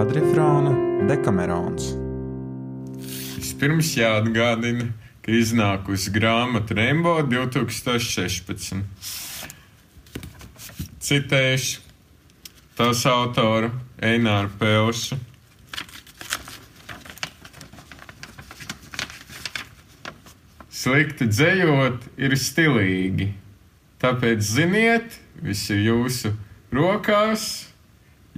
kvadrifrāna Dekamerons. Vispirms jāatgādina, ka iznākusi grāmata Rembo 2016. Citēšu tās autoru Eināru Pelšu. Slikti dzējot ir stilīgi, tāpēc ziniet, viss ir jūsu rokās,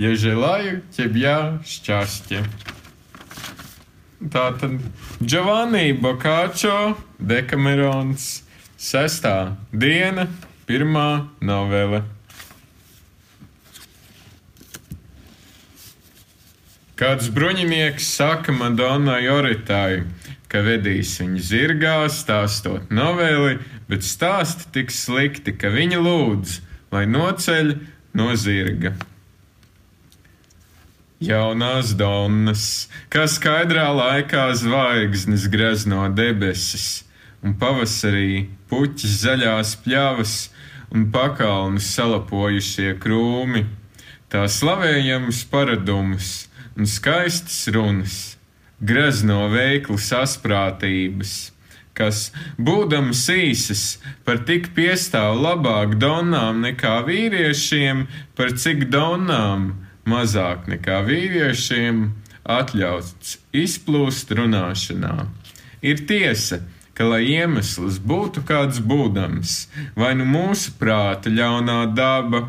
ja žēlāju ķebjā šķāstiem. Tātad Giovanni Boccaccio, Dekamerons, sestā diena, pirmā novele. Kāds bruņinieks saka Madonnai Oritai, ka vedīs viņu zirgā, stāstot noveli, bet stāsti tik slikti, ka viņa lūdz, lai noceļ no zirga. Jaunās donnas, kā skaidrā laikā zvaigznes grezno debesis, un pavasarī puķis zaļās pļavas un pakalnus salapojušie krūmi, tā slavējams paradumus un skaistas runas grezno veiklas asprātības, kas, būdams īsas, par tik piestāv labāk donām nekā vīriešiem, par cik donām mazāk nekā vīriešiem atļauts izplūst runāšanā. Ir tiesa, ka, lai iemesls būtu kāds būdams, vai nu mūsu prāta ļaunā daba,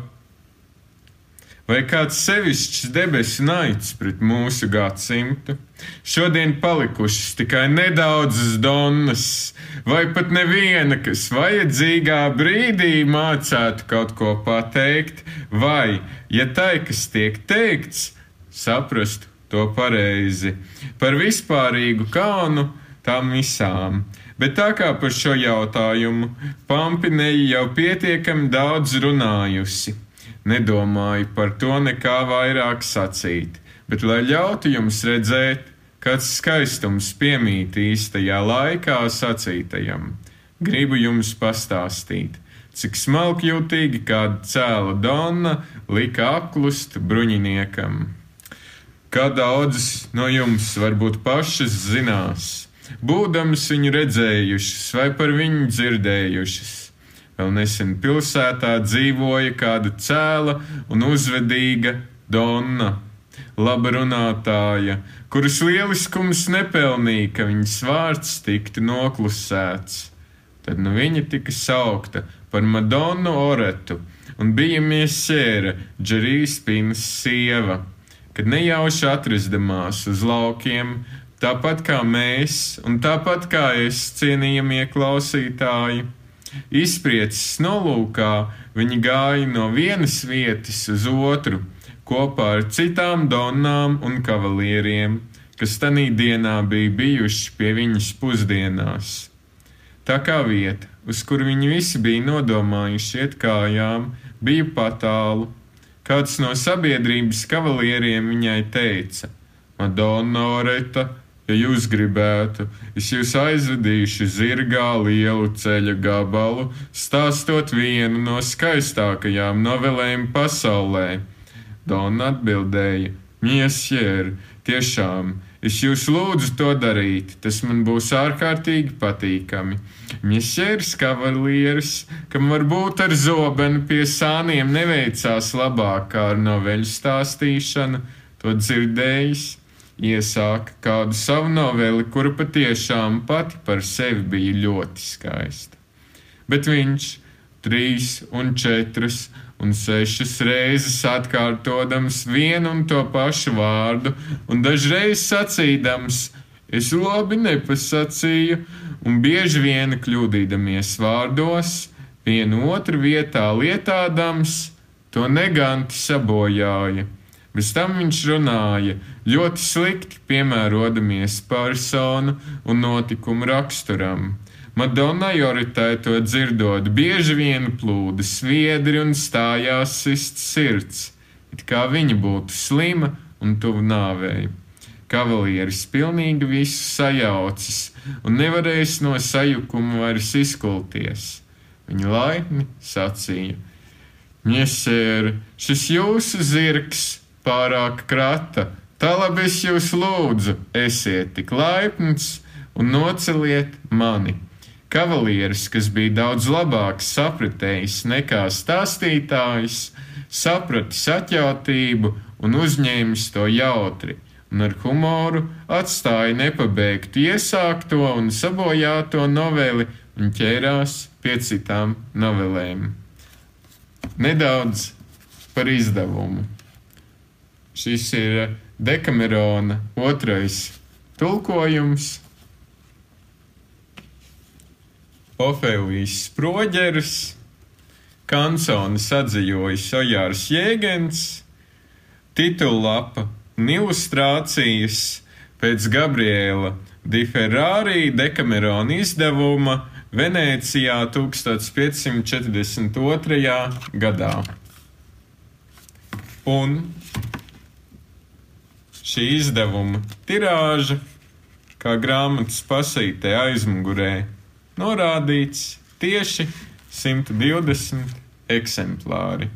vai kāds sevišķs debesu naids pret mūsu gadsimtu. Šodien palikušas tikai nedaudzas donnas, vai pat neviena, kas vajadzīgā brīdī mācētu kaut ko pateikt, vai, ja tai, kas tiek teikts, saprastu to pareizi, par vispārīgu kaunu tām visām. Bet tā kā par šo jautājumu Pampinēja jau pietiekami daudz runājusi, nedomāju par to nekā vairāk sacīt, bet lai ļautu jums redzēt, kāds skaistums piemīt īstajā laikā sacītajam, gribu jums pastāstīt, cik smalkjūtīgi kāda cēla donna lika aklust bruņiniekam. Kā daudzas no jums varbūt pašas zinās, būdams viņu redzējušas vai par viņu dzirdējušas, Vēl nesen pilsētā dzīvoja kāda cēla un uzvedīga donna, laba runātāja, kuras lieliskums nepelnīja, ka viņas vārds tiktu noklusēts. Tad nu viņa tika saukta par Madonu Oretu un bija miesēra Džerijas Pinas sieva, kad nejauši atrastamās uz laukiem, tāpat kā mēs un tāpat kā es cienījamie klausītāji Izprieces nolūkā viņi gāja no vienas vietas uz otru kopā ar citām donām un kavalieriem, kas tanī dienā bija bijuši pie viņas pusdienās. Tā kā vieta, uz kuru viņi visi bija nodomājuši iet kājām, bija patālu. Kāds no sabiedrības kavalieriem viņai teica: Madonna Oreta, Ja jūs gribētu, es jūs aizvedīšu zirgā lielu ceļa gabalu, stāstot vienu no skaistākajām novelēm pasaulē. Dona atbildēja: Miesjēr, tiešām, es jūs lūdzu to darīt, tas man būs ārkārtīgi patīkami. Miesjērs kavalieris, kam varbūt ar zobenu pie sāniem neveicās labāk kā ar noveļu stāstīšanu, to dzirdējis iesāka kādu savu noveli, kura patiešām pati par sevi bija ļoti skaista. Bet viņš trīs un četras un sešas reizes atkārtodams vienu un to pašu vārdu, un dažreiz sacīdams, es labi nepasacīju, un bieži vien kļūdīdamies vārdos, vienu otru vietā lietādams, to neganti sabojāja. Bez tam viņš runāja ļoti slikti, piemērodamies personu un notikumu raksturam. Madonna Joritai to dzirdot, bieži vien plūda sviedri un stājās sist sirds, it kā viņa būtu slima un tuvu nāvēji. Kavalieris pilnīgi visu sajaucis un nevarēs no sajukuma vairs izkulties. Viņa laipni sacīja: Miesēr, šis jūsu zirgs! Pārāk krata, Tā labi es jūs lūdzu, esiet tik laipns un noceliet mani. Kavalieris, kas bija daudz labāks sapratējis nekā stāstītājs, sapratis atjautību un uzņēmis to jautri, un ar humoru atstāja nepabeigtu iesākto un sabojāto noveli un ķērās pie citām novelēm. Nedaudz par izdevumu. Šis ir Dekamerona otrais tulkojums. Ofēlijas sproģeris, kanconis atzīvojas Ojārs Jēgens, titullapa un ilustrācijas pēc Gabriela Di Ferrari Dekamerona izdevuma Venecijā 1542. gadā. Un šī izdevuma tirāža, kā grāmatas pasītē aizmugurē, norādīts tieši 120 eksemplāri.